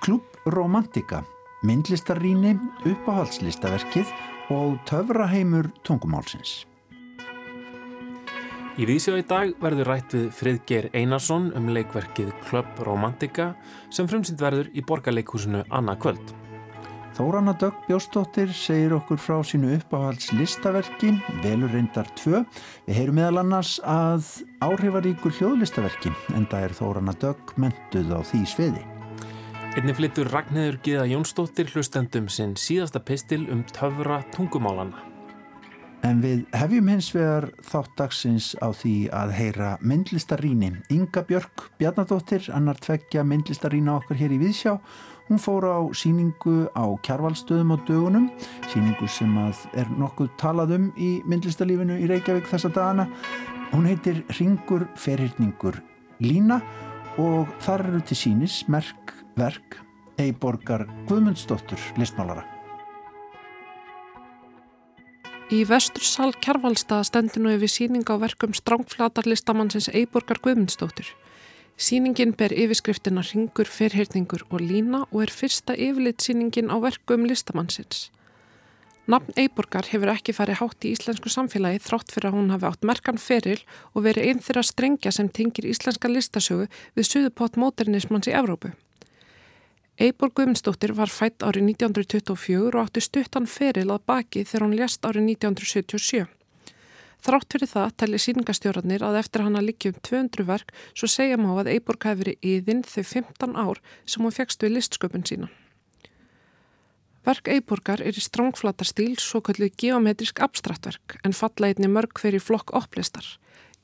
Klub Romantika, myndlistarrýni, uppáhaldslistaverkið og töfraheimur tungumálsins. Í Vísjá í dag verður rætt við Friðgeir Einarsson um leikverkið Club Romantica sem frumsýnd verður í borgarleikhúsinu Anna Kvöld. Þóranna Dögg Bjóstóttir segir okkur frá sínu uppáhalds listaverki, velur reyndar tvö. Við heyrum meðal annars að áhrifaríkur hljóðlistaverki en það er Þóranna Dögg mentuð á því sviði. Einni flyttur Ragnæður Gíða Jónsdóttir hlustendum sinn síðasta pistil um töfra tungumálana. En við hefjum hins vegar þátt dagsins á því að heyra myndlistaríni. Inga Björk Bjarnadóttir, annar tveggja myndlistarína okkar hér í Viðsjá. Hún fór á síningu á kjarvalstöðum á dögunum, síningu sem er nokkuð talað um í myndlistarlífinu í Reykjavík þessa dagana. Hún heitir Ringur ferhyrningur Lína og þar eru til sínis merk verk Eiborgar Guðmundsdóttur, listmálara. Í vestursal Kjærvalstað stendur nú yfir síning á verkum strángflatarlistamannsins Eiborgar Guðmundsdóttir. Sýningin ber yfirskriftina Ringur, Ferhyrningur og Lína og er fyrsta yfirlitsýningin á verkum listamannsins. Nafn Eiborgar hefur ekki farið hátt í íslensku samfélagi þrátt fyrir að hún hafi átt merkan feril og verið einn þeirra strengja sem tengir íslenska listasögu við suðupott móternismans í Evrópu. Eibor Guðmundsdóttir var fætt árið 1924 og átti stuttan feril að baki þegar hún lést árið 1977. Þrátt fyrir það tæli síningastjórnarnir að eftir hann að líkja um 200 verk svo segja má að Eiborg hafi verið yðin þau 15 ár sem hún fegst við listsköpun sína. Verk Eiborgar er í strángflatarstíl svo kallið geometrisk abstraktverk en falla einni mörg í flokk opplistar.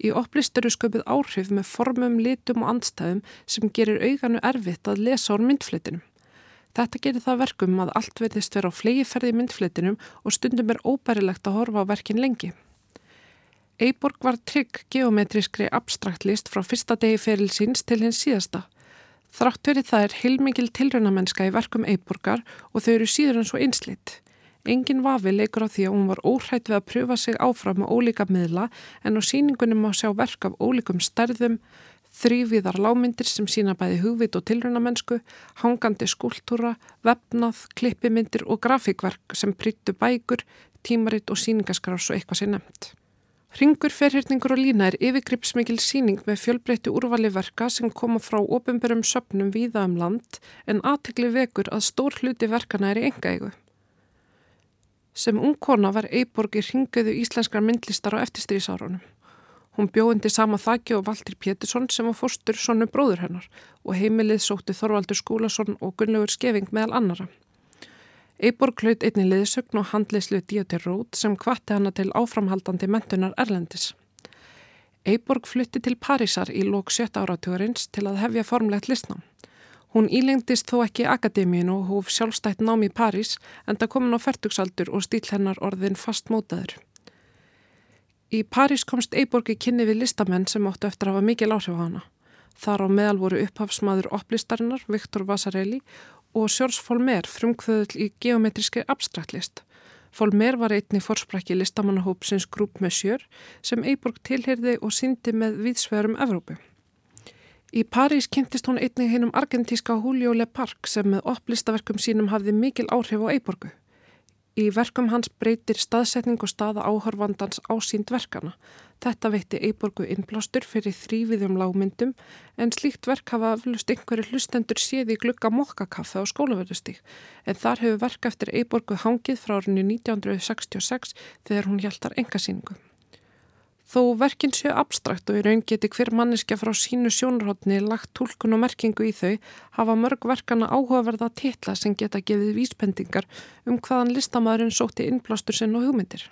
Í opplist eru sköpuð áhrif með formum, litum og andstæðum sem gerir auganu erfitt að lesa úr myndflitinum. Þetta gerir það verkum að allt verðist vera á flegiferði myndflitinum og stundum er óbærilegt að horfa á verkin lengi. Eiborg var trygg geometriskri abstrakt list frá fyrsta degi feril síns til hins síðasta. Þrátt verið það er heilmikil tilrönamennska í verkum Eiborgar og þau eru síður en svo einslitt. Engin vafi leikur á því að hún var óhrætt við að pröfa sig áfram með ólíka miðla en á síningunum má sjá verk af ólíkum stærðum, þrýviðar lámyndir sem sína bæði hugvit og tilrunamennsku, hangandi skúltúra, vefnað, klippimyndir og grafíkverk sem pryttu bækur, tímaritt og síningaskrás og eitthvað sé nefnt. Ringur, ferhyrningur og lína er yfirgripsmikil síning með fjölbreytti úrvali verka sem koma frá ofinbörum söpnum víða um land en aðtegli vekur að stór hluti verkana er í engaegu. Sem ungkona var Eiborg í ringuðu íslenskar myndlistar á eftirstrísárunum. Hún bjóðindi sama þakki og Valdir Pétursson sem var fórstur sonu bróður hennar og heimilið sótti Þorvaldur Skúlason og Gunnlaugur Skeving meðal annara. Eiborg hlaut einni liðsögn og handleyslu Díotir Rót sem kvatti hana til áframhaldandi mentunar Erlendis. Eiborg flutti til Parísar í lók sjötta áratugurins til að hefja formlegt listnám. Hún ílengdist þó ekki akademíun og hóf sjálfstætt nám í París en það komin á færtugsaldur og stíl hennar orðin fast mótaður. Í París komst Eiborgi kynni við listamenn sem áttu eftir að hafa mikil áhrif á hana. Þar á meðal voru upphafsmaður opplistarinnar Viktor Vasarelli og Sjórs Folmer frumkvöðul í geometriski abstraktlist. Folmer var einni fórsprækki listamannahópsins Grúp Mössjör sem Eiborg tilherði og syndi með viðsverum Evrópu. Í París kynntist hún einnig hennum argentíska Julio Le Parc sem með opplistaverkum sínum hafði mikil áhrif á Eiborgu. Í verkum hans breytir staðsetning og staða áhörvandans ásýnd verkana. Þetta veitti Eiborgu innblástur fyrir þrýviðjum lágmyndum en slíkt verk hafa aflust einhverju hlustendur séði í glugga mokkakaffe á skólaverðustík en þar hefur verk eftir Eiborgu hangið frá árinu 1966 þegar hún hjæltar engasýningu. Þó verkinn séu abstrakt og í raun geti hver manniska frá sínu sjónarhóttni lagt tólkun og merkingu í þau hafa mörg verkana áhugaverða titla sem geta gefið vísbendingar um hvaðan listamæðurinn sótti innblástur sinn og hugmyndir.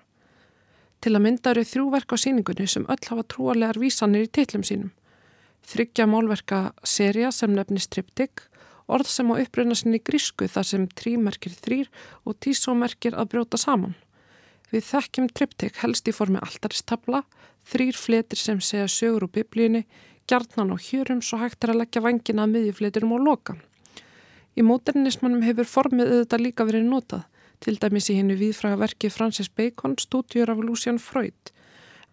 Til að mynda eru þrjú verk á síningunni sem öll hafa trúalegar vísanir í titlum sínum. Þryggja málverka seria sem nefnist triptik, orð sem á uppröna sinni grísku þar sem trímerkir þrýr og tísómerkir að brjóta saman. Við þekkjum triptik helst í formi alltaristabla, þrýr fletir sem segja sögur úr biblíunni, gjarnan á hjörum svo hægt er að leggja vangina að miðjufleturum og loka. Í móternismannum hefur formið auðvitað líka verið notað, til dæmis í hennu viðfraga verki Francis Bacon, stúdjur af Lucian Freud.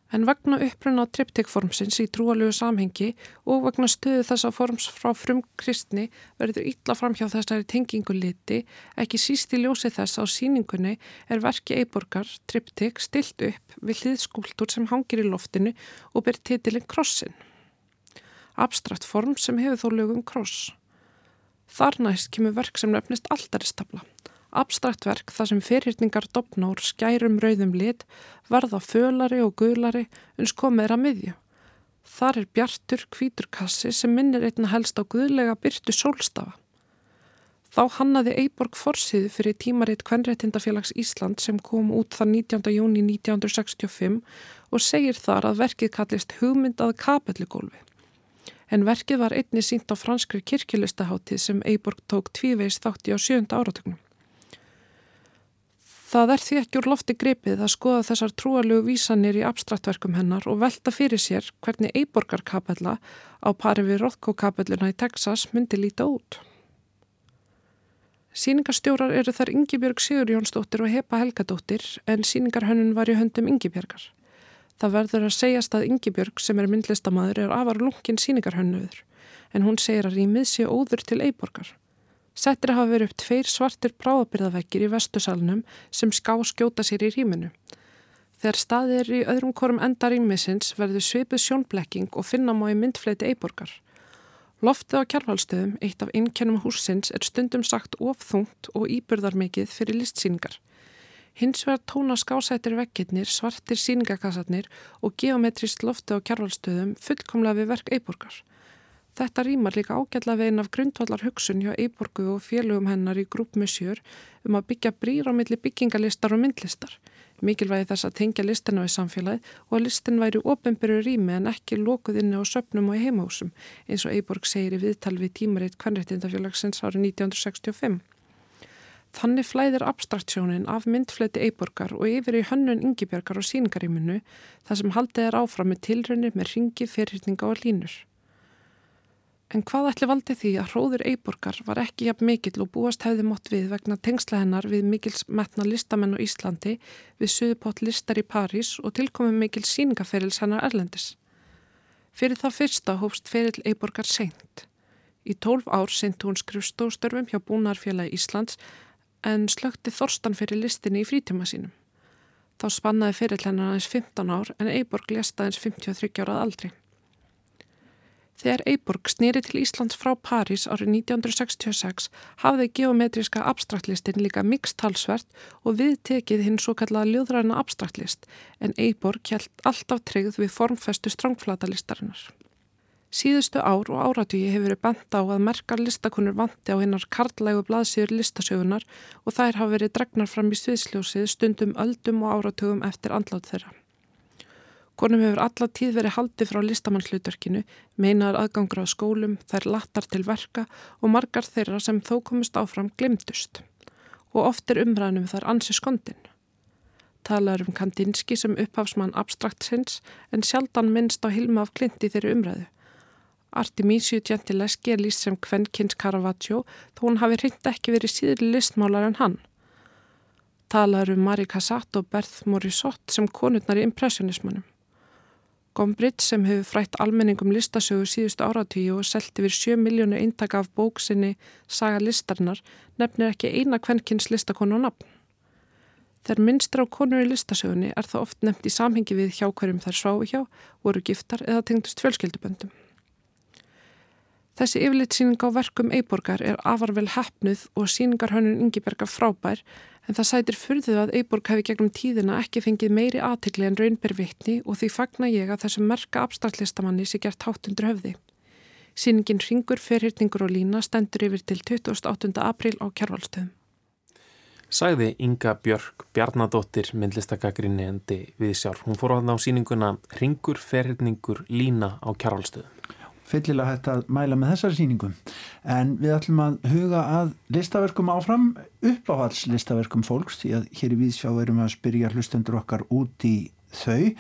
En vegna uppruna triptikformsins í trúalögu samhengi og vegna stöðu þessa forms frá frum kristni verður illa framhjá þessari tenginguliti, ekki síst í ljósi þess á síningunni er verki Eiborgar, triptik, stilt upp við hliðskúltur sem hangir í loftinu og ber titilinn krossin. Abstrakt form sem hefur þó lögum kross. Þar næst kemur verk sem nefnist alltaristabla abstrakt verk þar sem fyrirningar dopna úr skærum rauðum lit verða fölari og guðlari uns komið er að miðja. Þar er bjartur kvítur kassi sem minnir einna helst á guðlega byrtu sólstafa. Þá hannaði Eiborg Forsiðu fyrir tímaritt Kvenréttindafélags Ísland sem kom út það 19. júni 1965 og segir þar að verkið kallist hugmyndað kapellugólfi. En verkið var einni sínt á franskri kirkjulistaháttið sem Eiborg tók tvíveist þátti á sjönda áratögnum. Það er því ekki úr lofti grepið að skoða þessar trúalögu vísanir í abstraktverkum hennar og velta fyrir sér hvernig Eiborgarkapella á pari við Rothko-kapelluna í Texas myndi líta út. Sýningarstjórar eru þar Yngibjörg Sigur Jónsdóttir og Hepa Helgadóttir en sýningarhönnun var í höndum Yngibjörgar. Það verður að segjast að Yngibjörg sem er myndlistamæður er afar lungin sýningarhönnuður en hún segir að rýmið sé óður til Eiborgar. Settir hafa verið upp tveir svartir bráðabyrðavekkir í vestusalunum sem ská skjóta sér í rýminu. Þegar staðið er í öðrum korum enda rýmisins verður svipið sjónblekking og finna má í myndfleiti eiborgar. Loftið á kjærvalstöðum, eitt af innkennum húsins, er stundum sagt ofþungt og íbyrðarmikið fyrir listsýningar. Hins vegar tóna skásættir vekkirnir, svartir sýningakassarnir og geometrist loftið á kjærvalstöðum fullkomlega við verk eiborgar. Þetta rýmar líka ágætla veginn af grundvallar hugsun hjá Eiborgu og félögum hennar í grúpmusjör um að byggja brýr á milli byggingalistar og myndlistar. Mikilvægi þess að tengja listina við samfélagið og að listin væri ofinbyrju rými en ekki lokuð inni á söpnum og heimásum eins og Eiborg segir í viðtal við tímaritt kvennréttindafélagsins árið 1965. Þannig flæðir abstraktsjónin af myndfleti Eiborgar og yfir í hönnun yngibjörgar og síningaríminu þar sem haldið er áfram með tilrönir með ringi, fyrirtninga og línur. En hvað ætli valdi því að hróður Eiborgar var ekki jafn mikill og búast hefði mótt við vegna tengsla hennar við mikils metna listamenn á Íslandi við suðupott listar í París og tilkomið mikil síningaferils hennar Erlendis. Fyrir það fyrsta hófst feril Eiborgar seint. Í tólf ár seint hún skrifstóstörfum hjá Búnarfélagi Íslands en slökti Þorstan fyrir listinni í frítíma sínum. Þá spannaði feril hennar aðeins 15 ár en Eiborg lesta aðeins 53 árað aldri. Þegar Eiborg snýri til Íslands frá París árið 1966 hafði geometriska abstraktlistin líka mikstalsvert og viðtekið hinn svo kallaða ljóðræna abstraktlist en Eiborg kjælt alltaf treyð við formfestu strángflatalistarinnar. Síðustu ár og áratvíi hefur verið bent á að merkar listakunur vanti á hinnar karlægu blaðsýður listasögunar og þær hafa verið dregnar fram í sviðsljósið stundum öldum og áratugum eftir andlátt þeirra. Konum hefur alla tíð verið haldið frá listamannslutverkinu, meinaðar aðgangur á skólum, þær lattar til verka og margar þeirra sem þó komist áfram glimtust. Og oft er umræðanum þar ansi skondin. Talaður um Kandinski sem upphafsmann abstraktsins en sjaldan minnst á hilma af klinti þeirri umræðu. Artemisiu Gentileski er líst sem Kvenkins Caravaggio þó hún hafi hreint ekki verið síður listmálar en hann. Talaður um Marie Cassatt og Berth Morisot sem konurnar í impressionismanum. Gombrich sem hefur frætt almenningum listasögu síðustu áratíu og selgt yfir 7 miljónu eintaka af bóksinni Saga listarnar nefnir ekki eina kvennkins listakonu á nafn. Þegar minnstur á konur í listasögunni er það oft nefnt í samhengi við hjá hverjum þær sváu hjá, voru giftar eða tengdust fjölskylduböndum. Þessi yfirlitsýning á verkum Eiborgar er afarvel hefnuð og síningarhönnun Ingiberga frábær en það sætir fyrðuð að Eiborg hefði gegnum tíðina ekki fengið meiri aðtikli en raunbervittni og því fagna ég að þessum merka abstraktlistamanni sé gert hátundur höfði. Sýningin Ringur, Ferhyrtingur og Lína stendur yfir til 28. april á Kjærvalstöðum. Sæði Inga Björk Bjarnadóttir myndlistakakrinni endi við sjálf. Hún fór á þann á sýninguna Ringur, Ferhyrtingur, Lína á Kjærvalstöðum fyllilega hægt að mæla með þessari síningum en við ætlum að huga að listaverkum áfram uppáhalds listaverkum fólks því að hér í Víðsjá erum við að spyrja hlustendur okkar út í þau.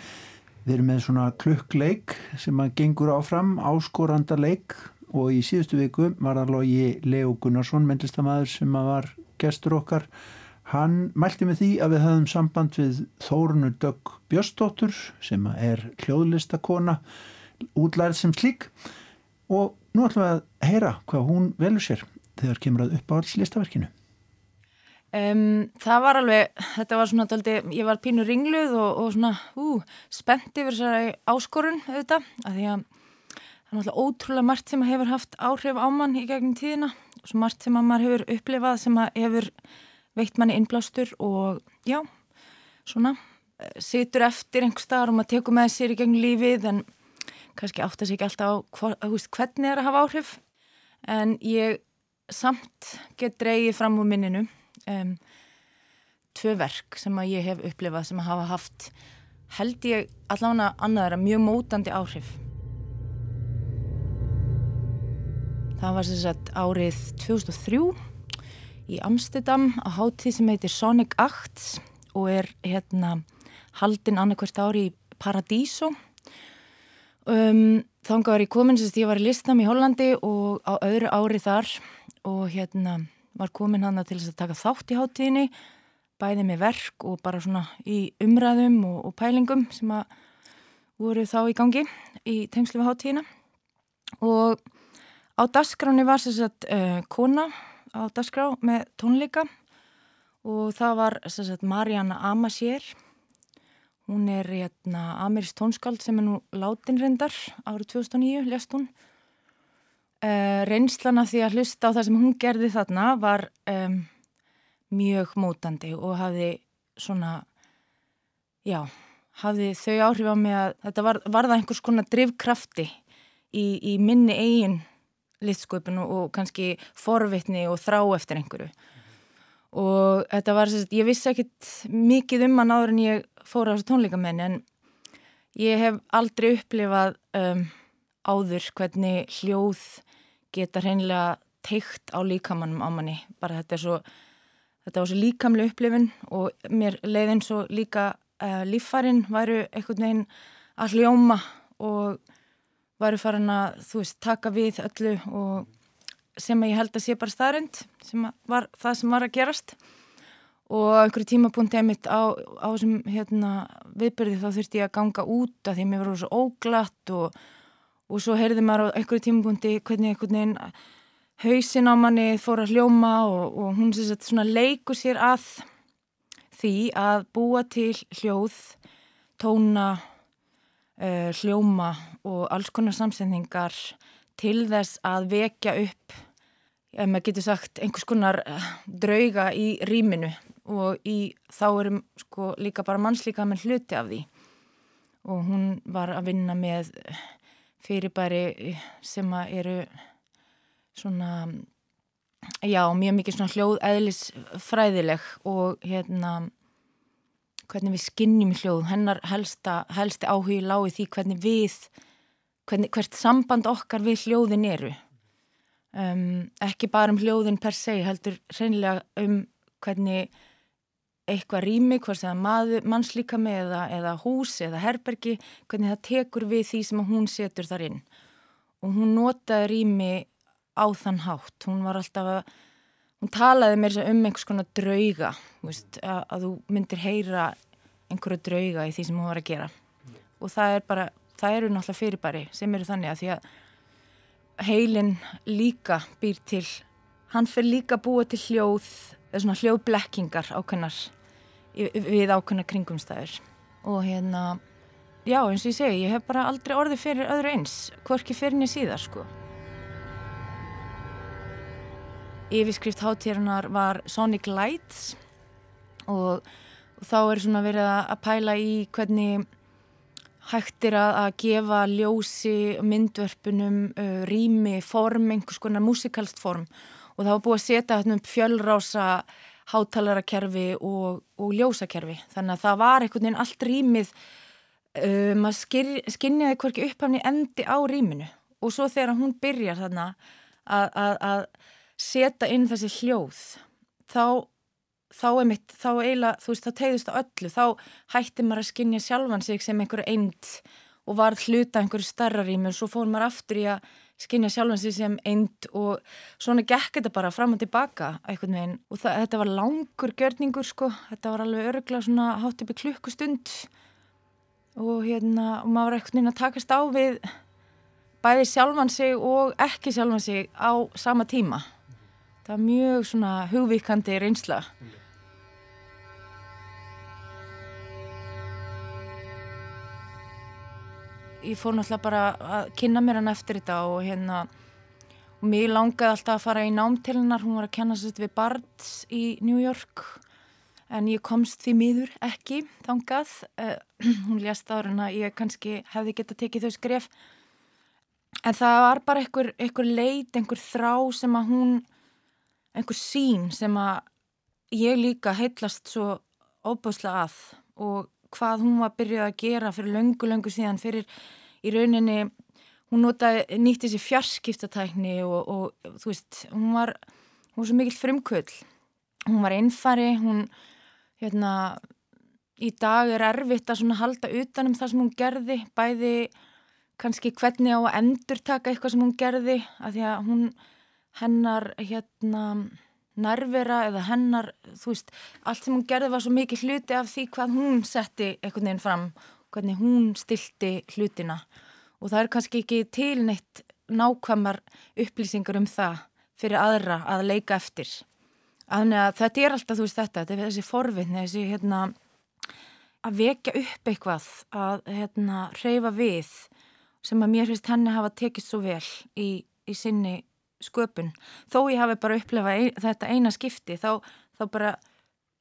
Við erum með svona klukkleik sem að gengur áfram áskoranda leik og í síðustu viku var það logi Leo Gunnarsson, myndlistamæður sem var gestur okkar. Hann mælti með því að við höfum samband við Þórunu Dögg Björstóttur sem er hljóðlistakona útlærið sem slík og nú ætlum við að heyra hvað hún velur sér þegar kemur að upp á alls listaverkinu. Um, það var alveg, þetta var svona daldi, ég var pínu ringluð og, og svona ú, spennt yfir þessari áskorun auðvitað, af því að það er náttúrulega ótrúlega margt sem hefur haft áhrif á mann í gegnum tíðina og svo margt sem maður hefur upplifað sem hefur veikt manni innblástur og já, svona eh, situr eftir einhver staðar og maður tekur með sér í gegnum lífið en kannski átt að segja alltaf á hva, veist, hvernig það er að hafa áhrif. En ég samt get dreyið fram úr minninu um, tvö verk sem að ég hef upplifað sem að hafa haft held ég allavega annaðara mjög mótandi áhrif. Það var sem sagt árið 2003 í Amsterdam á hátíð sem heitir Sonic Acts og er hérna haldinn annarkvært ári í Paradiso um, þánga var ég komin sem ég var í listam í Hollandi og á öðru ári þar og hérna var komin hann til að taka þátt í háttíðinni bæði með verk og bara svona í umræðum og, og pælingum sem að voru þá í gangi í tengslu við háttíðina og á dasgráni var að uh, kona á dasgrá með tónleika og það var þess að Mariana Amasier hún er hérna amirist tónskald sem er nú látin reyndar árið 2009 lest hún Uh, reynslana því að hlusta á það sem hún gerði þarna var um, mjög mótandi og hafði svona, já, hafði þau áhrif á mig að þetta var, var það einhvers konar drivkrafti í, í minni eigin listsköpun og, og kannski forvitni og þrá eftir einhverju. Og þetta var, ég vissi ekkit mikið um hann áður en ég fór á þessu tónleikamenni en ég hef aldrei upplifað um, áður hvernig hljóð geta hreinlega teikt á líkamannum á manni. Bara þetta er svo þetta var svo líkamlega upplifin og mér leiðin svo líka uh, líffarin væru einhvern veginn að hljóma og væru farin að þú veist taka við öllu og sem að ég held að sé bara staðrind sem var það sem var að gerast. Og einhverju tímapunkt emitt á, á þessum hérna, viðbyrði þá þurfti ég að ganga út af því að mér var svo óglatt og og svo heyrði maður á einhverju tímapunkti hvernig einhvern veginn hausin á manni fór að hljóma og, og hún sé að svona leikur sér að því að búa til hljóð, tóna, uh, hljóma og alls konar samsendingar til þess að vekja upp, ef maður getur sagt, einhvers konar uh, drauga í rýminu og í, þá erum sko líka bara mannslíka með hluti af því. Og hún var að vinna með fyrirbæri sem eru svona já, mjög mikið svona hljóðæðlisfræðileg og hérna hvernig við skinnjum hljóð. Hennar helsta, helsti áhugi lági því hvernig við hvernig, hvert samband okkar við hljóðin eru um, ekki bara um hljóðin per se heldur reynilega um hvernig eitthvað rými, hvort það er mannslíkami eða, eða hús eða herbergi, hvernig það tekur við því sem hún setur þar inn. Og hún notaði rými á þann hátt. Hún var alltaf að, hún talaði mér um einhvers konar drauga, veist, að, að þú myndir heyra einhverju drauga í því sem hún var að gera. Og það er bara, það eru náttúrulega fyrirbæri sem eru þannig að því að heilin líka býr til, hann fyrir líka búa til hljóð, eða svona hljóðblekkingar ákveðnar við ákveðna kringumstæður. Og hérna já eins og ég segi, ég hef bara aldrei orðið fyrir öðru eins, hvorki fyrir niður síðar sko. Yfirskrift hátíðarnar var Sonic Lights og, og þá er svona verið að pæla í hvernig hægtir að, að gefa ljósi myndverpunum uh, rými, form, einhvers konar musikalst form. Og það var búið að setja hérna fjölrása hátalarakerfi og, og ljósakerfi. Þannig að það var einhvern veginn allt rýmið um, að skinniði hverki upphafni endi á rýminu. Og svo þegar hún byrjar þarna að, að, að setja inn þessi hljóð þá þá er mitt, þá eiginlega, þú veist, þá tegðist á öllu, þá hætti maður að skinja sjálfan sig sem einhverju eind og var hluta einhverju starra rými og svo fór maður aftur í að skinja sjálfan sig sem eind og svona gekk þetta bara fram og tilbaka einhvern veginn. Og það, þetta var langur gjörningur sko, þetta var alveg öruglega svona hátt í klukkustund. Og hérna og maður var einhvern veginn að takast á við bæði sjálfan sig og ekki sjálfan sig á sama tíma. Það var mjög svona hugvíkandi reynsla ég fór náttúrulega bara að kynna mér hann eftir þetta og hérna og mér langaði alltaf að fara í nám til hennar. Hún var að kenna sér við Bards í New York en ég komst því miður ekki þangað. Uh, hún lést ára en að ég kannski hefði gett að tekið þau skref. En það var bara einhver, einhver leit, einhver þrá sem að hún einhver sín sem að ég líka heitlast svo óbúslega að. Og hvað hún var byrja að gera fyrir löngu, löngu síðan fyrir í rauninni, hún notaði, nýtti sér fjarskiptatækni og, og þú veist, hún var, hún var svo mikill frumkvöld. Hún var einfari, hún, hérna, í dag er erfitt að halda utanum það sem hún gerði, bæði kannski hvernig á að endur taka eitthvað sem hún gerði, að því að hún, hennar, hérna, nærvera eða hennar, þú veist, allt sem hún gerði var svo mikið hluti af því hvað hún setti einhvern veginn fram, hvernig hún stilti hlutina og það er kannski ekki tilneitt nákvæmar upplýsingar um það fyrir aðra að leika eftir. Þannig að þetta er alltaf, þú veist, þetta, þetta er þessi forvinni, þessi, hérna, að vekja upp eitthvað, að, hérna, reyfa við sem að mér finnst henni hafa tekist svo vel í, í sinni sköpun. Þó ég hafi bara upplefað ein, þetta eina skipti þá, þá bara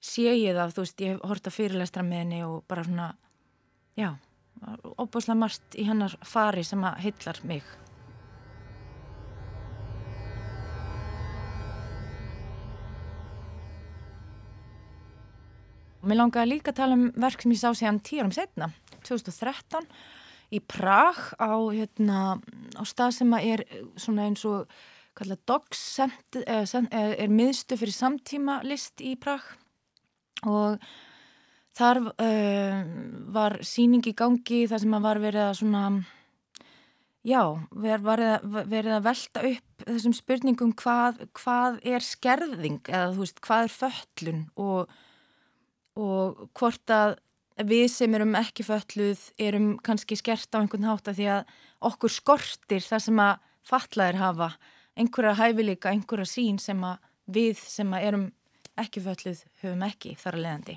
sé ég það, þú veist, ég hef hort að fyrirlestra með henni og bara svona já, óbúslega margt í hennar fari sem að hillar mig. Mér langaði líka að tala um verk sem ég sá síðan tíu árum setna 2013 í Prag á, hérna, á stað sem er svona eins og kallað Dogs er miðstu fyrir samtíma list í Prag. Og þar uh, var síning í gangi þar sem að var verið að svona já, verið, verið að velta upp þessum spurningum hvað, hvað er skerðing eða þú veist, hvað er föllun og, og hvort að við sem erum ekki fölluð erum kannski skert á einhvern hátt að því að okkur skortir það sem að fatlaðir hafa einhverja hæfileika, einhverja sín sem að við sem að erum ekki fölluð höfum ekki þar að leiðandi.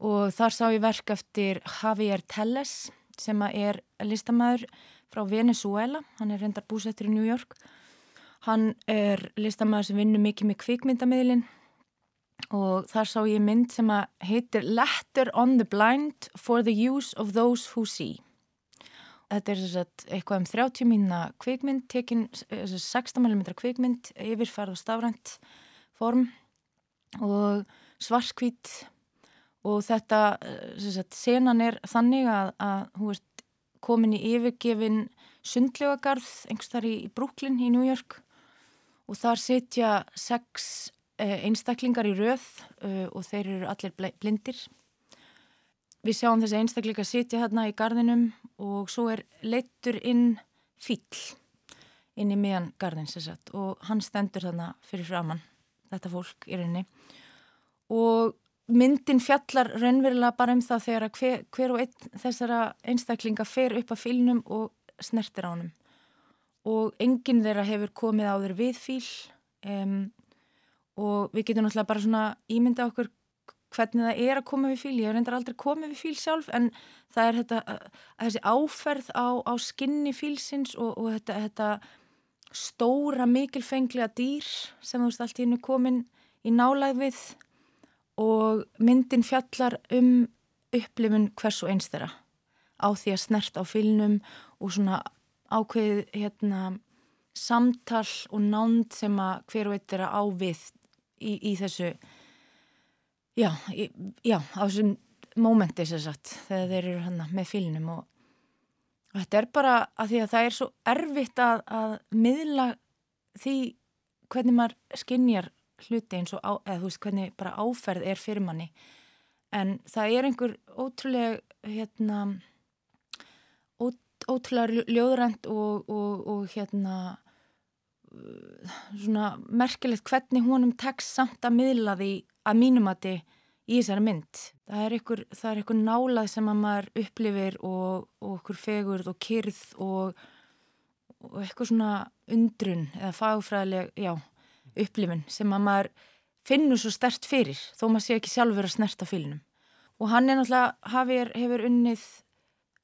Og þar sá ég verk eftir Javier Telles sem að er listamæður frá Venezuela, hann er reyndar búsettur í New York. Hann er listamæður sem vinnur mikið með kvikmyndamiðlinn og þar sá ég mynd sem að heitir Letter on the Blind for the Use of Those Who See. Þetta er sagt, eitthvað um 30 mínuna kvikmynd, tekin 16 mm kvikmynd, yfirfærð og stafrænt form og svarskvít og þetta, sagt, senan er þannig að, að hún er komin í yfirgefin sundlegagarð, einhverstaðar í, í Brooklyn í New York. Og þar setja sex eh, einstaklingar í röð og þeir eru allir blindir. Við sjáum þessi einstakleika sitja hérna í gardinum og svo er leittur inn fíl inn í miðan gardin sagt, og hann stendur þarna fyrir framann þetta fólk í rauninni. Og myndin fjallar raunverulega bara um það þegar hver, hver og einn þessara einstaklinga fer upp að fílnum og snertir á hann og enginn þeirra hefur komið á þeir við fíl um, og við getum náttúrulega bara svona ímynda okkur hvernig það er að koma við fíl, ég hef reyndar aldrei komið við fíl sjálf en það er þetta, þessi áferð á, á skinni fílsins og, og þetta, þetta stóra mikilfenglega dýr sem þú veist allt í hennu komin í nálæg við og myndin fjallar um upplifun hvers og eins þeirra. Á því að snert á fílnum og svona ákveð hérna, samtal og nánd sem að hver er að á við í, í þessu Já, já, á þessum mómenti sem sagt, þegar þeir eru hann með fylnum og, og þetta er bara að því að það er svo erfitt að, að miðla því hvernig maður skinnjar hluti eins og, á, eða þú veist, hvernig bara áferð er fyrir manni. En það er einhver ótrúlega hérna ó, ótrúlega ljóðrænt og, og, hérna svona merkilegt hvernig honum tekst samt að miðla því að mínumati í þessari mynd. Það er ykkur, það er ykkur nálað sem að maður upplifir og, og ykkur fegurð og kyrð og, og eitthvað svona undrun eða fagfræðileg, já, upplifin sem að maður finnur svo stert fyrir þó maður sé ekki sjálfur að snerta fylgnum. Og hann er náttúrulega, hafið, hefur unnið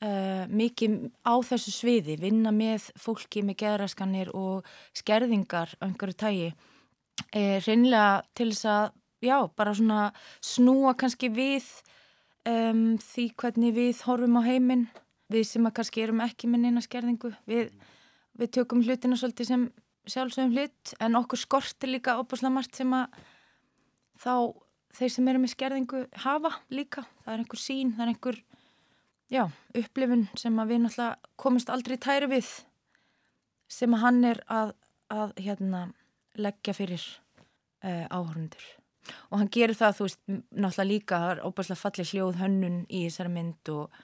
uh, mikið á þessu sviði, vinna með fólki með geðraskanir og skerðingar af einhverju tægi, er reynlega til þess að já, bara svona snúa kannski við um, því hvernig við horfum á heiminn, við sem að kannski erum ekki með neina skerðingu, við, við tökum hlutina svolítið sem sjálfsögum hlut, en okkur skortir líka opaslega margt sem að þá þeir sem eru með skerðingu hafa líka, það er einhver sín, það er einhver já, upplifun sem að við náttúrulega komist aldrei tæri við sem að hann er að, að hérna, leggja fyrir uh, áhörundur og hann gerir það, þú veist, náttúrulega líka það er óbærslega fallið hljóð hönnun í þessari mynd og,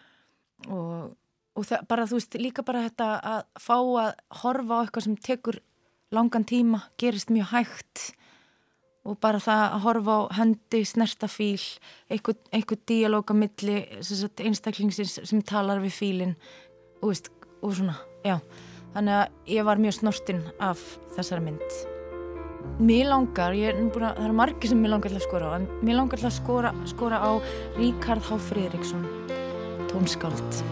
og, og það, bara, þú veist, líka bara þetta að fá að horfa á eitthvað sem tekur langan tíma, gerist mjög hægt. Og bara það að horfa á höndi, snertafíl einhver, einhver díalóga milli einstaklingsins sem talar við fílin og, veist, og svona, já. Þannig að ég var mjög snortinn af þessari mynd Mér langar, ég er búin að, það eru margir sem mér langar til að skora á, en mér langar til að skora, skora á Ríkard H. Friðriksson, tónskáld.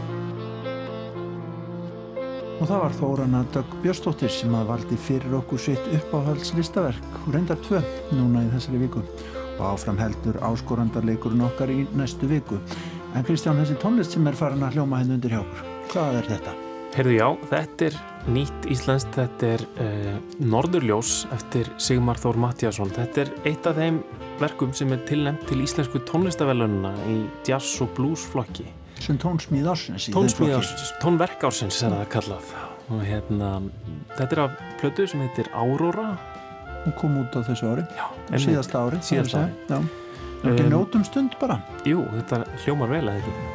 Og það var Þórana Dögg Björnstóttir sem að valdi fyrir okkur sitt uppáhaldslistaverk reyndar tvö núna í þessari viku og áfram heldur áskorandarleikurinn okkar í næstu viku. En Kristján, þessi tónlist sem er farin að hljóma henni undir hjá okkur, hvað er þetta? Herðu já, þetta er nýtt íslenskt, þetta er uh, Norðurljós eftir Sigmar Þór Mattiasson. Þetta er eitt af þeim verkum sem er tilnæmt til íslensku tónlistavellununa í jazz og blues flokki. Sem tónsmíð ársins í tónsmíð ársins, tónverk ársins er það kallað. Og hérna, þetta er af plötu sem heitir Aurora. Hún kom út á þessu ári, já, síðasta ári. Síðasta ári. Já, ekki um, nótum stund bara. Jú, þetta hljómar vel að ekki.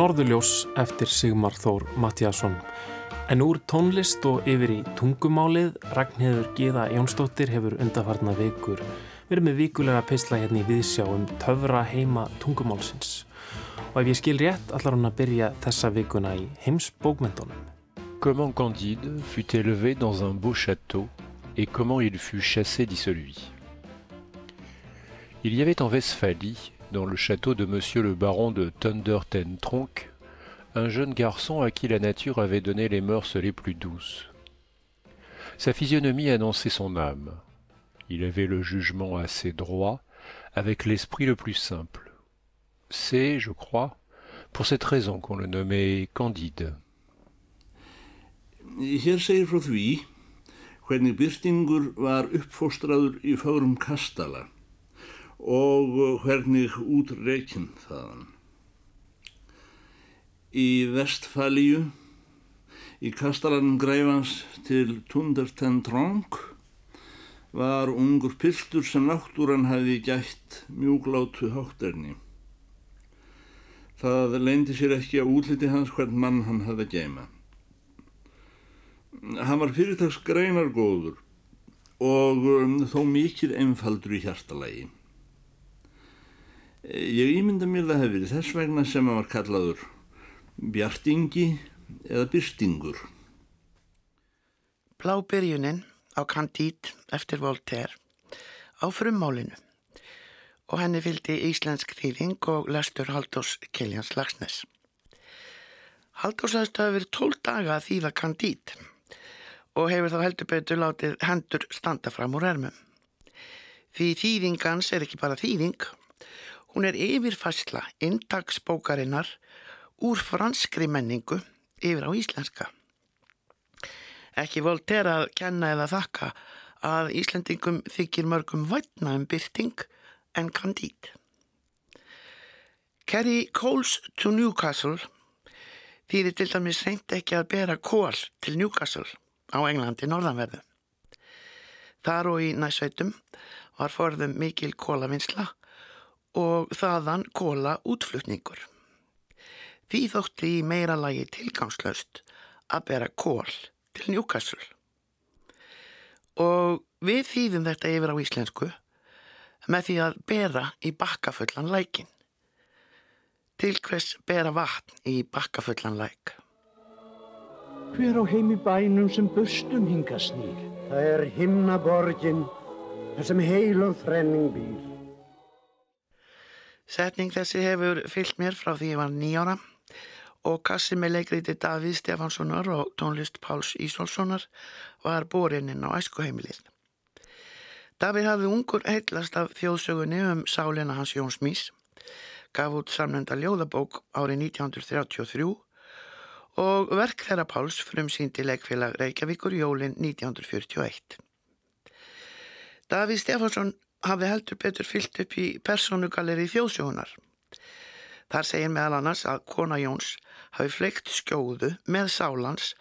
Norðurljós eftir Sigmar Þór Mattiasson. En úr tónlist og yfir í tungumálið, Ragnheður Gíða Jónsdóttir hefur undarfarna vikur verið með vikulega peisla hérna í viðsjá um töfra heima tungumálsins. Og ef ég skil rétt allar hann að byrja þessa vikuna í heimsbókmyndunum. Comment Candide fut élevé dans un beau château et comment il fut chassé celui. Il y avait en Westphalie dans le château de monsieur le baron de Thunder Ten Tronk, un jeune garçon à qui la nature avait donné les mœurs les plus douces. Sa physionomie annonçait son âme. Il avait le jugement assez droit, avec l'esprit le plus simple. C'est, je crois, pour cette raison qu'on le nommait Candide. Og hvernig útreikinn þaðan. Í vestfælíu, í kastalanum greifans til Tunderten Tronk, var ungur piltur sem náttúran hafi gætt mjúglátu hátterni. Það leindi sér ekki að útliti hans hvern mann hann hafði að geima. Hann var fyrirtags greinargóður og um, þó mikil einfaldur í hjartalagi. Ég ímynda mér það hefur verið þess vegna sem hann var kallaður bjartingi eða byrstingur. Blábyrjunin á Candide eftir Voltaire á frummálinu og henni fylgdi íslensk þýðing og lestur Haldós Kiljans Lagsnes. Haldós aðstu hafi verið tól daga að þýða Candide og hefur þá heldur betur látið hendur standa fram úr ermum. Því þýðingans er ekki bara þýðing Hún er yfirfæsla intagsbókarinnar úr franskri menningu yfir á íslenska. Ekki Voltaire að kenna eða þakka að Íslendingum þykir mörgum vætna um byrting en Candide. Carry coals to Newcastle þýðir til dæmis reynd ekki að bera kól til Newcastle á Englandi norðanverðu. Þar og í næsveitum var forðum mikil kólavinsla og þaðan kóla útflutningur. Því þótti í meira lagi tilgangslöst að bera kól til Newcastle. Og við þýðum þetta yfir á íslensku með því að bera í bakkafullan lækin. Til hvers bera vatn í bakkafullan læk? Hver á heimi bænum sem bustum hinga snýr? Það er himnaborgin, þar sem heil og þrenning býr. Setning þessi hefur fyllt mér frá því ég var nýjára og kassi með leikriði Davíð Stefanssonar og tónlist Páls Ísólfssonar var borinn á æskuheimilið. Davíð hafði ungur heitlast af þjóðsögunni um sálina hans Jóns Mís, gaf út samnenda ljóðabók árið 1933 og verk þeirra Páls frum síndi leikfélag Reykjavíkur jólin 1941. Davíð Stefansson hafði heldur betur fyllt upp í personugalleri þjóðsögunar. Þar segir meðal annars að kona Jóns hafi fleikt skjóðu með sálans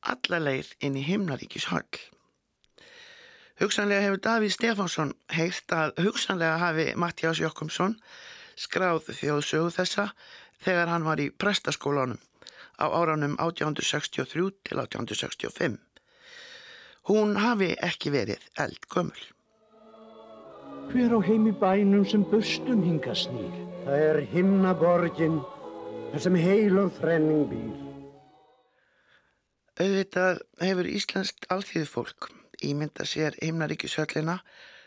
alla leið inn í himnaríkis höll. Hugsanlega hefur Davíð Stefánsson heilt að hugsanlega hafi Mattiás Jokkumsson skráð þjóðsögu þessa þegar hann var í prestaskólanum á áranum 1863 til 1865. Hún hafi ekki verið eld gömul. Hver á heimi bænum sem bustum hinga snýr? Það er himnaborgin, þar sem heilum þrenning býr. Auðvitað hefur Íslandst alþýðu fólk ímynda sér himnaríkishöllina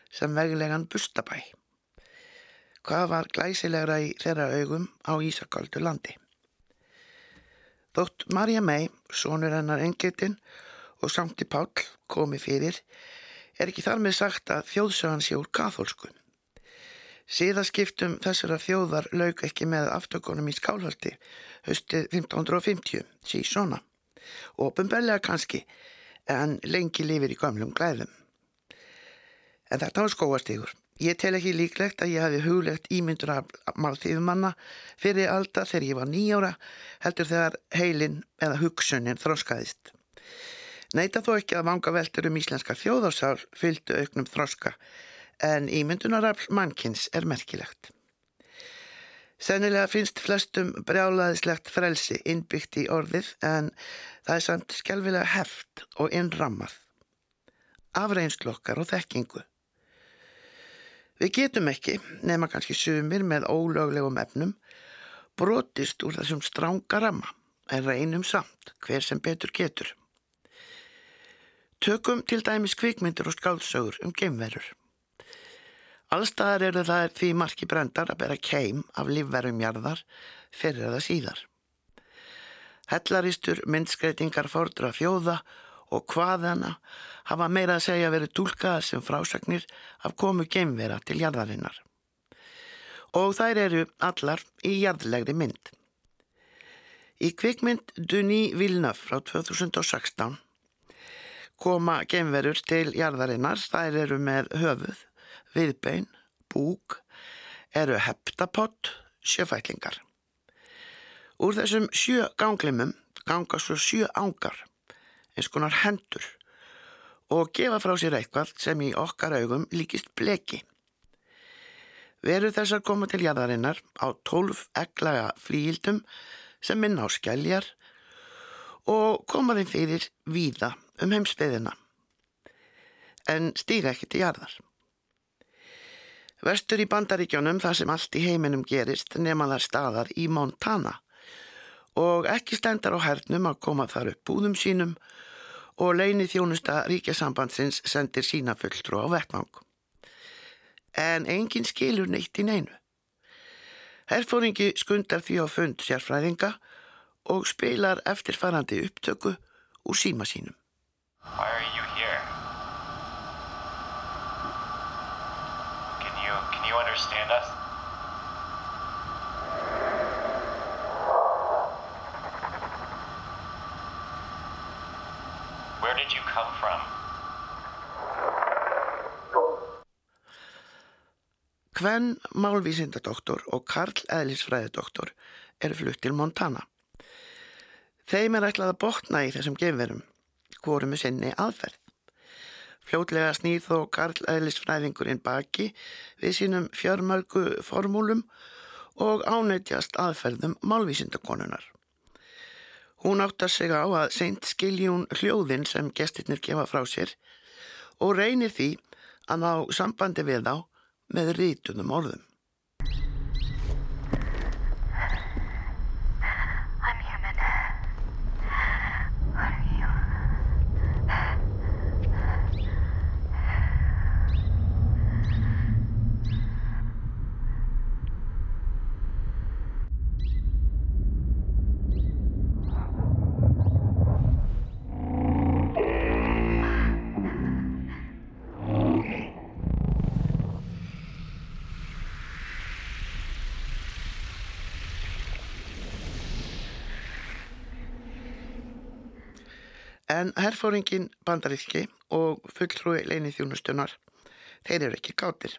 sem veglegan bustabæ. Hvað var glæsilegra í þeirra augum á Ísakaldu landi? Þótt Marja mei, sonur hennar engetinn og Sankti Pál komi fyrir, er ekki þar með sagt að þjóðsögan sé úr katholskun. Síðaskiptum þessara þjóðar laug ekki með aftökunum í skálhaldi höstið 1550, sí svona. Ópenbellega kannski, en lengi lifir í gamlum glæðum. En þetta var skóastígur. Ég tel ekki líklegt að ég hafi huglegt ímyndur af málþýðumanna fyrir alltaf þegar ég var nýjára heldur þegar heilin eða hugsunin þróskaðist. Neita þó ekki að vanga veldur um íslenska þjóðarsál fylgdu auknum þróska en ímyndunarafl mannkins er merkilegt. Sennilega finnst flestum brjálaðislegt frelsi innbyggt í orðið en það er samt skjálfilega heft og innrammað. Afreinslokkar og þekkingu. Við getum ekki, nema kannski sumir með ólöglegum efnum, brotist úr þessum stránga ramma en reynum samt hver sem betur getur. Tökum til dæmis kvikmyndir og skálsögur um geimverur. Allstaðar eru það því marki brendar að bera keim af lífverðum jarðar fyrir eða síðar. Hellaristur, myndskreitingar fordra þjóða og hvaðana hafa meira að segja verið tólkaða sem frásagnir af komu geimvera til jarðarinnar. Og þær eru allar í jarðlegri mynd. Í kvikmynd Duny Vilnöf frá 2016 koma geimverur til jarðarinnar, þær eru með höfuð viðbein, búk, eru heptapott, sjöfætlingar. Úr þessum sjö ganglimum ganga svo sjö ángar, eins konar hendur, og gefa frá sér eitthvað sem í okkar augum líkist bleki. Veru þessar koma til jæðarinnar á tólf eglaga flíildum sem minna á skæljar og koma þeim fyrir víða um heimsbyðina, en stýra ekki til jæðar. Vestur í bandaríkjónum þar sem allt í heiminum gerist nema þar staðar í Montana og ekki stendar á hernum að koma þar upp búðum sínum og leini þjónusta ríkjasambandsins sendir sína fulltrú á vettmang. En engin skilur neitt í neinu. Herfóringi skundar því á fund sérfræðinga og spilar eftirfarandi upptöku úr síma sínum. Understand us? Where did you come from? Hvenn málvísindadoktor og Karl eðlisfræðidoktor eru flutt til Montana. Þeim er ætlað að botna í þessum gefverum, hvorum er sinni aðferð. Fljótlega snýð þó Karl Æðlisfræðingurinn baki við sínum fjörmörgu formúlum og ánættjast aðferðum málvísindakonunar. Hún áttar sig á að seint skiljún hljóðin sem gestirnir gefa frá sér og reynir því að ná sambandi við þá með rítunum orðum. En herfóringin bandaríski og fulltrúi leinið þjónustunar, þeir eru ekki gátir.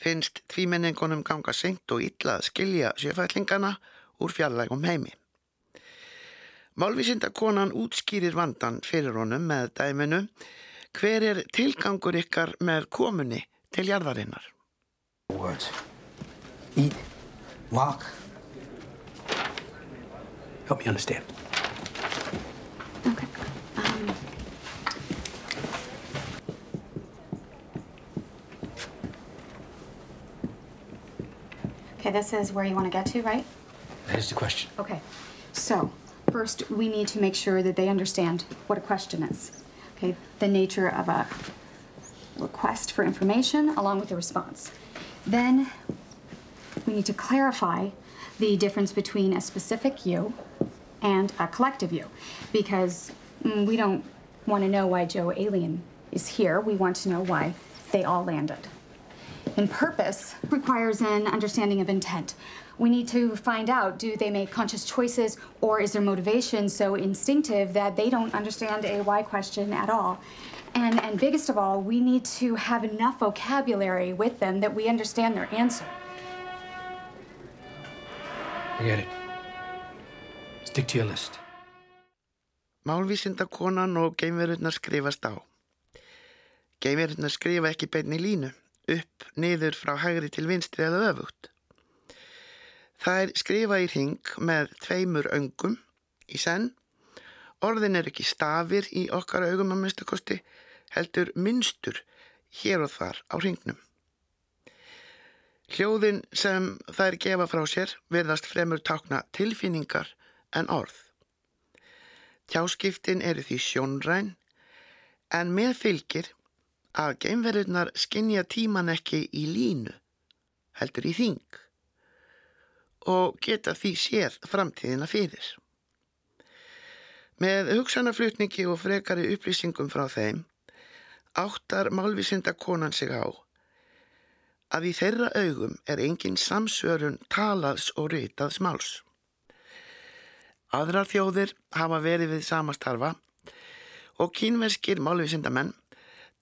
Finnst tvímenningunum ganga senkt og illa að skilja sjöfællingana úr fjallægum heimi. Málvísindakonan útskýrir vandan fyrir honum með dæminu hver er tilgangur ykkar með komunni til jarðarinnar. Words. Eat, walk. Help me understand. Okay, this is where you want to get to, right? That is the question. Okay. So, first, we need to make sure that they understand what a question is. Okay, the nature of a request for information along with the response. Then, we need to clarify the difference between a specific you and a collective you because mm, we don't want to know why Joe Alien is here. We want to know why they all landed. And purpose requires an understanding of intent. We need to find out do they make conscious choices or is their motivation so instinctive that they don't understand a why question at all? And, and biggest of all, we need to have enough vocabulary with them that we understand their answer. I get it. Stick to your list. Málvísindakonan og geimverðurnar skrifast á. Geimverðurnar skrifa ekki beinni línu, upp, niður, frá hægri til vinstri eða öfugt. Það er skrifa í ring með tveimur öngum í senn. Orðin er ekki stafir í okkar augum að minnstakosti, heldur minnstur hér og þar á ringnum. Hljóðin sem þær gefa frá sér verðast fremur tákna tilfinningar en orð. Tjáskiptin eru því sjónræn en með fylgir að geimverðurnar skinja tíman ekki í línu, heldur í þing og geta því séð framtíðina fyrir. Með hugsanaflutningi og frekari upplýsingum frá þeim áttar málvísinda konan sig á að í þeirra augum er engin samsvörun talaðs og ritaðs máls. Aðrar þjóðir hafa verið við samastarfa og kínverskir málvísindamenn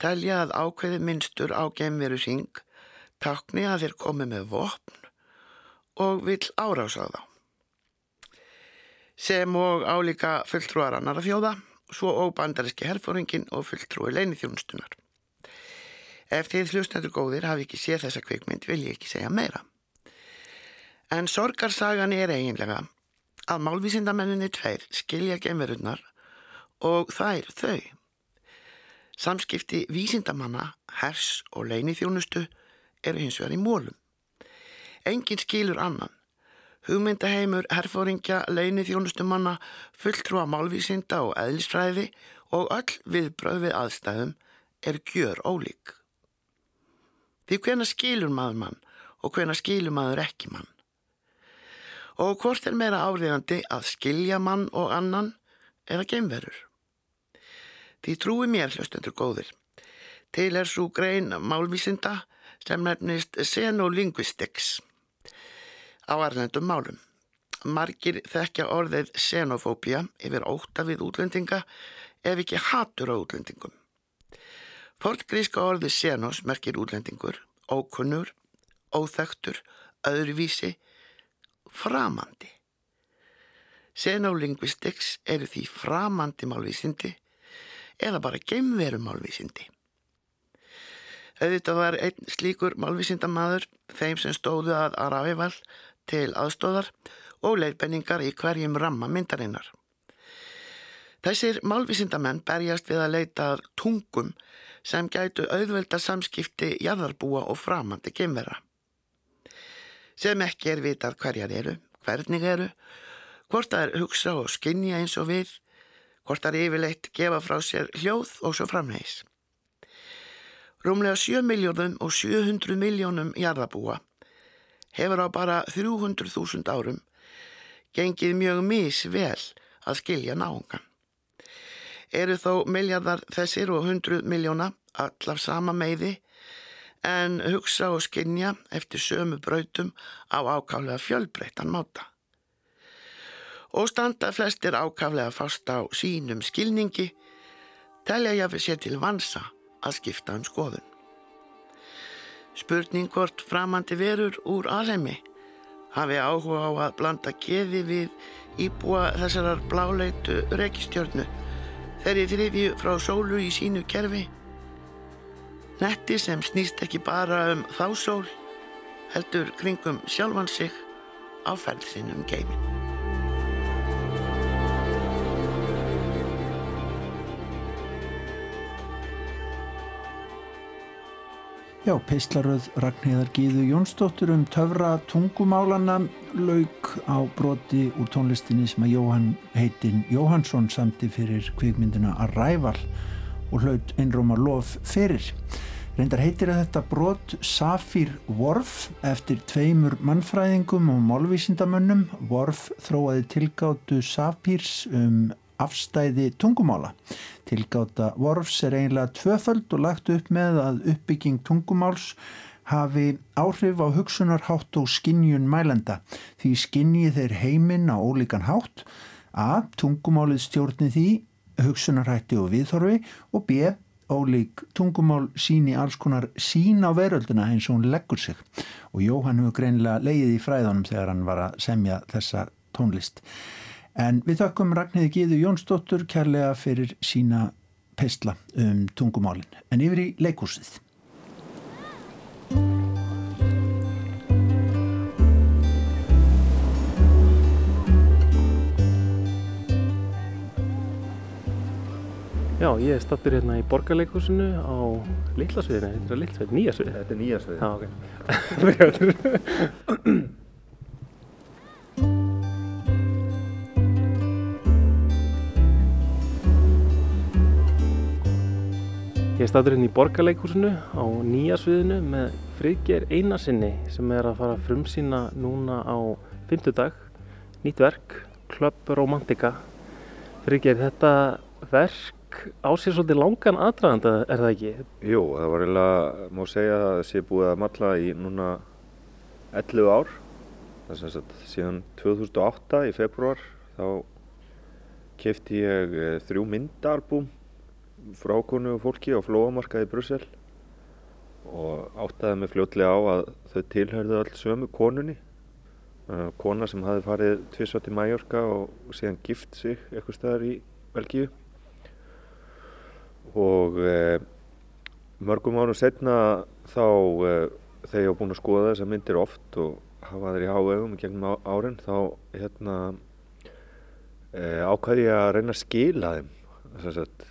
telja að ákveði minnstur á gemveru syng takni að þeir komi með vopn og vill árása þá. Sem og álíka fulltrúar annara þjóða, svo og bandaríski herfóringin og fulltrúi leinithjónustunar. Ef þið hlustendur góðir hafi ekki séð þessa kvikmynd vil ég ekki segja meira. En sorgarsagan er eiginlega að málvísindamenninni tveir skilja gemverurnar og þær þau. Samskipti vísindamanna, hers og leinithjónustu eru hins vegar í mólum. Engin skilur annan. Hugmyndaheimur, herfóringja, leinithjónustumanna, fulltrúa málvísinda og eðlisfræði og öll viðbröð við aðstæðum er gjör ólík. Því hvena skilur maður mann og hvena skilur maður ekki mann. Og hvort er meira áriðandi að skilja mann og annan eða geimverur? Því trúi mér hlustundur góðir. Til er svo grein málvísinda sem nefnist xenolinguistics á arlendum málum. Margir þekkja orðið xenofóbia yfir óta við útlendinga ef ekki hatur á útlendingum. Fortgríska orðið xenos merkir útlendingur, ókunnur, óþektur, öðruvísi, framandi. Xenolinguistics eru því framandi málvísindi eða bara geimveru málvísindi. Auðvitað var einn slíkur málvísindamadur þeim sem stóðu að Aravival til aðstóðar og leirbenningar í hverjum ramma myndarinnar. Þessir málvísindamenn berjast við að leita tungum sem gætu auðvelda samskipti jarðarbúa og framandi geimvera. Sem ekki er vitað hverjar eru, hvernig eru, hvort það er hugsa og skinja eins og við, hvort það er yfirleitt gefa frá sér hljóð og svo framheis. Rúmlega 7 miljónum og 700 miljónum jarðabúa hefur á bara 300.000 árum gengið mjög misvel að skilja náungan. Eru þó miljardar þessir og 100 miljóna allaf sama meiði en hugsa og skinja eftir sömu brautum á ákálega fjölbreyttan máta. Og standa flestir ákaflega fast á sínum skilningi telja ég að við sér til vansa að skipta um skoðun. Spurning hvort framandi verur úr alheimi hafi áhuga á að blanda keði við íbúa þessarar bláleitu rekistjörnu þeirri þriðju frá sólu í sínu kerfi. Netti sem snýst ekki bara um þá sól heldur kringum sjálfan sig á ferðinum geimin. Já, peislaröð Ragnhildar Gíðu Jónsdóttur um töfra tungumálana lauk á broti úr tónlistinni sem að Jóhann heitinn Jóhannsson samti fyrir kvikmyndina Arrival og hlaut einróma lof fyrir. Reyndar heitir að þetta brot Safir Worf eftir tveimur mannfræðingum og málvísindamönnum. Worf þróaði tilgáttu Safirs um afstæði tungumála. Tilgáta Worfs er eiginlega tvöföld og lagt upp með að uppbygging tungumáls hafi áhrif á hugsunarhátt og skinnjun mælenda. Því skinnji þeir heiminn á ólíkan hátt að tungumálið stjórni því hugsunarhætti og viðþorfi og b. ólík tungumál síni alls konar sín á verölduna eins og hún leggur sig. Og Jóhann hefur greinlega leiðið í fræðunum þegar hann var að semja þessa tónlist. En við þakkum Ragnhildi Gíðu Jónsdóttur kærlega fyrir sína pestla um tungumálinn. En yfir í leikúsið. Já, ég er stattur hérna í borgarleikúsinu á Littlasviðinu, þetta er Litlasvið, nýja svið. Þetta er nýja svið. Já, ok. Ég er statur hérna í borgarleikúsinu á nýja sviðinu með Friðger Einarsinni sem er að fara að frumsýna núna á fymtudag, nýtt verk, Club Romantica. Friðger, þetta verk á sér svolítið langan aðdraganda, er það ekki? Jú, það var eiginlega, má segja að það sé búið að matla í núna 11 ár. Það er sem sagt síðan 2008 í februar þá kefti ég þrjú myndaalbúm frákonu og fólki á flóamarkaði í Brussel og áttaði mig fljótlega á að þau tilhörðu alls sömu konunni. Kona sem hafi farið tvísvátt í Mallorca og síðan gift sig eitthvað staðar í Belgíu. Og e, mörgum árum setna þá e, þegar ég á búin að skoða þessar myndir oft og hafa þeir í hávegum í gegnum árin þá hérna e, ákvæði ég að reyna að skila þeim þess að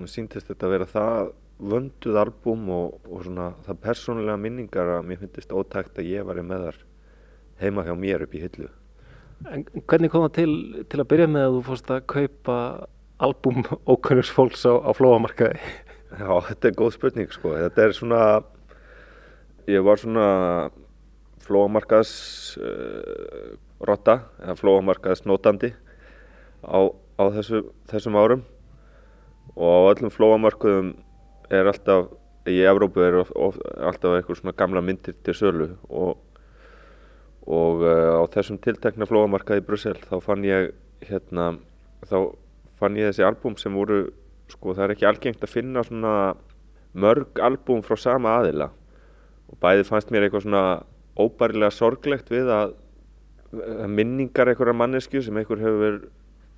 mér síntist þetta að vera það vönduð albúm og, og svona það persónulega minningar að mér finnist ótækt að ég var með þar heima hjá mér upp í hillu. En hvernig kom það til, til að byrja með að þú fórst að kaupa albúm ókunnurs fólks á, á flóamarkaði? Já, þetta er góð spurning sko. Þetta er svona, ég var svona flóamarkaðs uh, rotta eða flóamarkaðs notandi á, á þessu, þessum árum og á öllum flóamarkuðum er alltaf, í Evrópu er of, of, alltaf eitthvað svona gamla myndir til sölu. Og, og uh, á þessum tiltekna flóamarkaði í Brussel þá fann ég hérna, þá fann ég þessi albúm sem voru, sko það er ekki algengt að finna svona mörg albúm frá sama aðila. Og bæði fannst mér eitthvað svona óbærilega sorglegt við að, minningar einhverja mannesku sem einhver hefur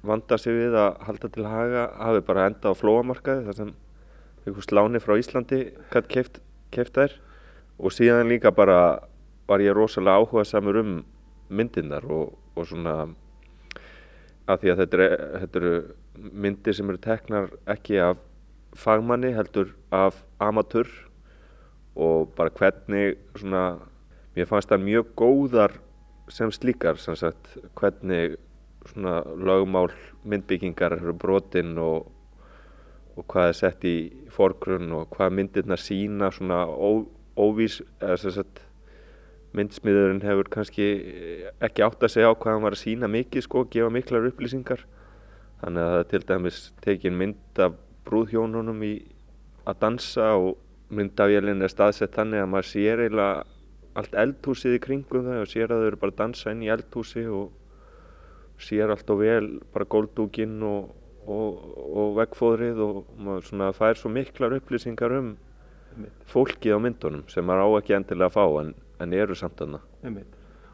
vanda sig við að halda til haga hafi bara enda á flóamarkaði þar sem einhver sláni frá Íslandi gætt keift, keift þær. Og síðan líka bara var ég rosalega áhuga samur um myndinnar og, og svona að því að þetta, er, þetta eru myndir sem eru teknar ekki af fagmanni heldur af amatör og bara hvernig svona mér fannst það mjög góðar sem slíkar sem sagt hvernig svona lögmál myndbyggingar eru brotinn og, og hvað er sett í fórgrunn og hvað myndirna sína svona ó, óvís sagt myndsmiðurinn hefur kannski ekki átt að segja á hvað hann var að sína mikið sko, gefa miklar upplýsingar. Þannig að það er til dæmis tekin mynd af brúðhjónunum í að dansa og myndafélinn er staðsett þannig að maður sér eiginlega allt eldhúsið í kringum það og sér að þau eru bara að dansa inn í eldhúsi og sér allt og vel bara góldúkin og, og, og veggfóðrið og maður svona fær svo miklar upplýsingar um fólkið á myndunum sem maður á ekki endilega að fá en, en eru samt aðna.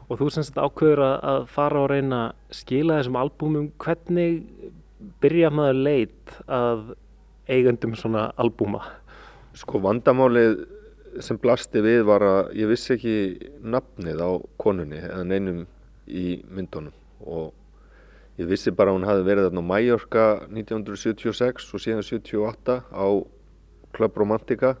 Og þú semst ákveður að, að fara og reyna að skila þessum albúmum, hvernig byrja maður leit að eigandum svona albúma? Sko vandamálið sem blasti við var að ég vissi ekki nafnið á konunni eða neinum í myndunum og ég vissi bara að hún hafi verið þarna á Mallorca 1976 og síðan 78 á Club Romantica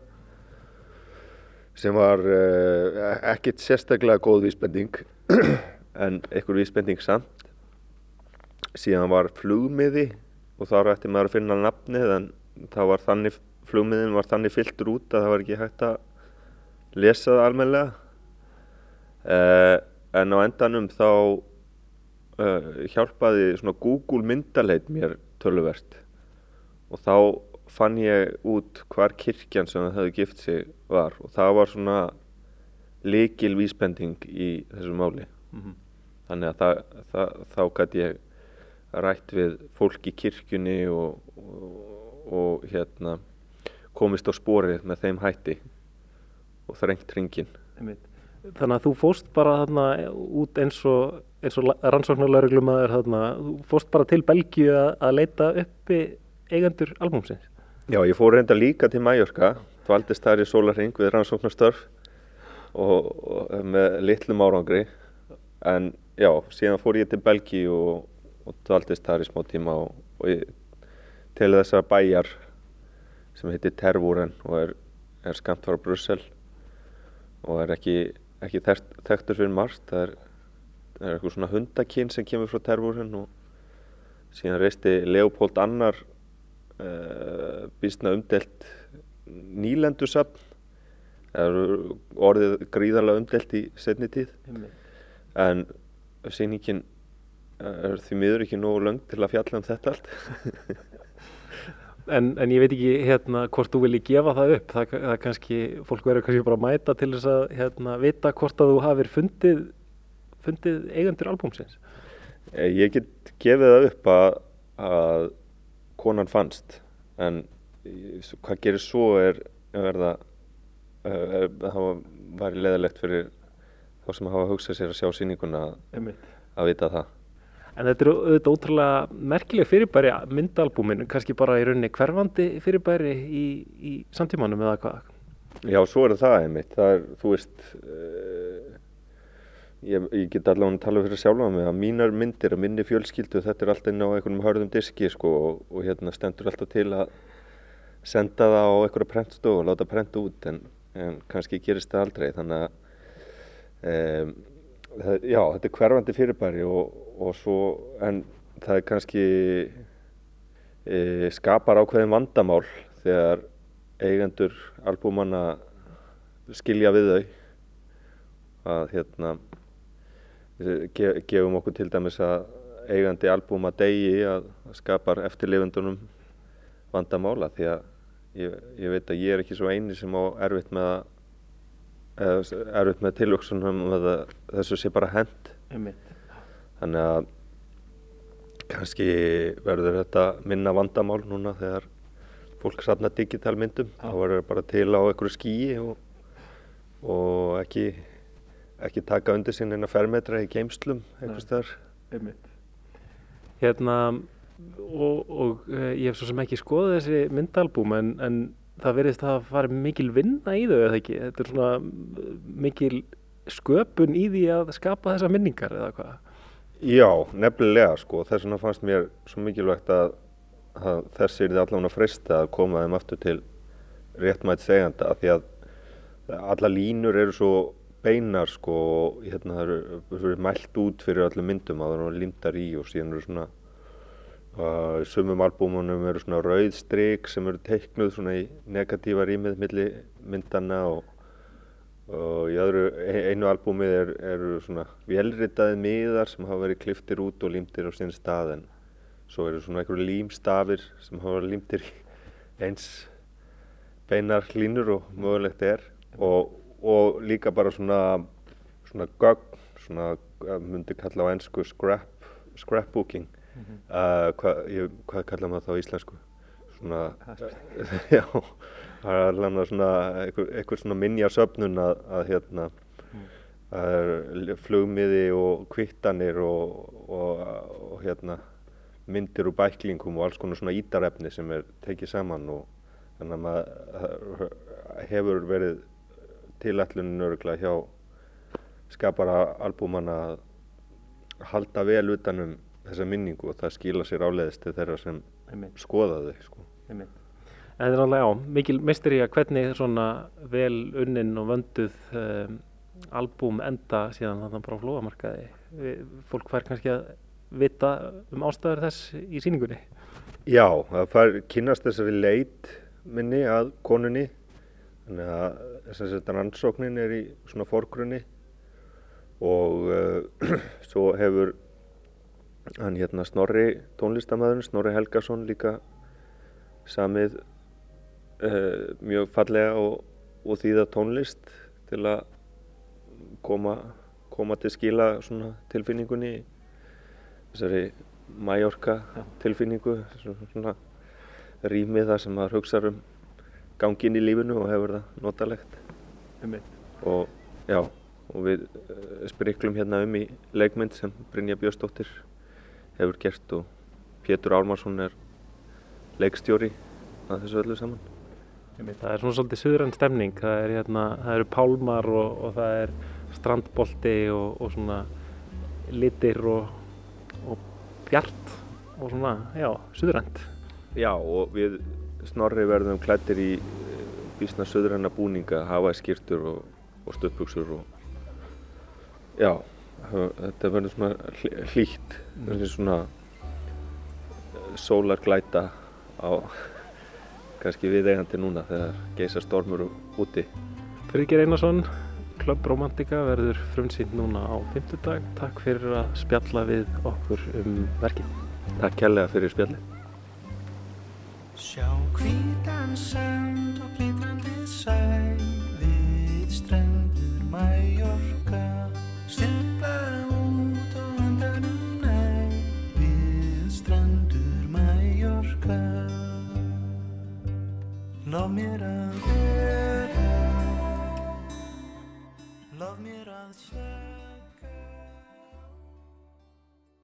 sem var uh, ekkit sérstaklega góð vísbending en einhver vísbending samt. Síðan var flugmiði og þá rætti maður að finna nafnið en þannig flugmiðin var þannig fylltur út að það var ekki hægt að lesa það almenlega uh, en á endanum þá uh, hjálpaði svona Google myndaleit mér töluvert. Og þá fann ég út hvar kirkjan sem það hefði gift sig var. Og það var svona likil vísbending í þessu máli. Mm -hmm. þannig að það, það, þá gæti ég rætt við fólk í kirkjunni og, og, og hérna komist á sporið með þeim hætti og þrengt ringin Þannig að þú fóst bara þarna út eins og, og rannsóknarlauruglumadur þarna, þú fóst bara til Belgíu að, að leita uppi eigendur albúmsins. Já, ég fór reynda líka til Mallorca, dvaldist þar í Sólarring við rannsóknarstörf og, og með litlum árangri. En já, síðan fór ég til Belgíu og, og dvaldist þar í smá tíma og, og til þessar bæjar sem heitir Tervuren og er, er skamt frá Brussel og er ekki, ekki þekktur fyrir margt, það er, það er eitthvað svona hundakinn sem kemur frá Tervuren og síðan reisti Leopold Annar Uh, býstna umdelt nýlendusafn. Orðið gríðarlega umdelt í setni tíð. Heimli. en síningin er því miður ekki nógu löng til að fjalla um þetta allt. En, en ég veit ekki hérna hvort þú vilji gefa það upp. Það, það kannski, fólk verður kannski bara að mæta til þess að hérna, vita hvort að þú hafið fundið, fundið eigendur albúmsins? Eh, Ég get gefið það upp að, að konan fannst en hvað gerir svo er verða það var leðilegt fyrir þá sem hafa hugsað sér að sjá síninguna að, að vita það. En þetta eru auðvitað ótrúlega merkileg fyrirbæri myndalbúminu, kannski bara í rauninni hverfandi fyrirbæri í, í samtímanum eða hvað? Já, svo er það einmitt, það er, þú veist uh, ég, ég get allavega að tala fyrir sjálfa mig að mínar myndir, að minni fjölskyldu, þetta er alltaf inn á einhvernum hörðum diski sko og, og hérna stendur alltaf til að senda það á einhverja prentstofu og láta prenta út en, en kannski gerist það aldrei þannig að um, það, já, þetta er hverfandi fyrirbæri og, og svo en það er kannski e, skapar ákveðin vandamál þegar eigendur albúmanna skilja við þau að hérna gefum okkur til dæmis að eigandi albúma degi að skapar eftirlifundunum vandamála því að ég, ég veit að ég er ekki svo eini sem á erfitt með að erfitt með tilvöksunum að þessu sé bara hend þannig að kannski verður þetta minna vandamál núna þegar fólk safna digital myndum. Þá verður bara til á einhverju skíi og, og ekki ekki taka undir sín eina fermetra í geimslum einhvers þar Hérna og, og uh, ég hef svo sem ekki skoðið þessi myndalbúm en, en það verðist að fara mikil vinna í þau eða ekki, þetta er svona mikil sköpun í því að skapa þessa minningar eða hvað? Já, nefnilega sko, þess vegna fannst mér svo mikilvægt að, að þessi er því allavega frista að koma þeim aftur til réttmætt seganda því að alla línur eru svo beinar sko og hérna það eru, mælt út fyrir öllum myndum að það eru lindar í og síðan eru svona Uh, sumum albúmunum eru svona rauð stryk sem eru teiknuð svona í negatíva rýmið millir myndana og, og í öðru, einu albúmið er, eru svona velritaði miðar sem hafa verið kliftir út og límtir á sín stað en svo eru svona einhverju límstafir sem hafa límtir eins beinar hlínur og mögulegt er og, og líka bara svona svona gögn, svona myndi kalla á ennsku scrap scrapbooking mm -hmm. uh, hvað, ég, hvað kallar maður þá íslensku svona já, það er alveg svona einhver, einhver svona minjasöfnun að, að hérna mm. að flugmiði og kvittanir og, og, og hérna myndir úr bæklingum og alls konar svona ídarefni sem er tekið saman og þannig að maður hefur verið tilætlunin öruglega hjá skapara albúmanna að halda vel utanum þessa minningu og það skila sér áleiðist til þeirra sem Einmitt. skoða þau sko. En það er alveg á, mikil misteri að hvernig svona vel unnin og vönduð um, albúm enda síðan þannig bara á flóamarkaði. Fólk fær kannski að vita um ástæður þess í síningunni. Já, það fær kynast þessari leit minni að konunni þannig að rannsóknin er í svona forgrunni og uh, svo hefur hann hérna Snorri tónlistamæðurinn, Snorri Helgason líka samið uh, mjög fallega og, og þýða tónlist til að koma, koma til skila svona tilfinningunni þessari Mallorca tilfinningu svona rýmið það sem maður hugsa um gangin í lífinu og hefur það notalegt. Og já og við uh, spriklum hérna um í leikmynd sem Brynja Björnsdóttir hefur gert og Pétur Álmarsson er leikstjóri að þessu öllu saman. Það er svona svolítið suðrann stemning. Það, er, hérna, það eru pálmar og, og það er strandbolti og, og svona litir og, og bjart og svona, já, suðrann Já og við snorri verðum klættir í eh, bísna söðranna búninga, hafa skýrtur og, og stöðbuksur og já, þetta verður svona hlýtt, mm. svona eh, sólarglæta á kannski viðegandi núna þegar geisa stormur úti. Friðger Einarsson, Club Romantika verður frumsýnd núna á 50 dag. Takk fyrir að spjalla við okkur um verkið. Takk kærlega fyrir spjallið. Sjá hvítan sand og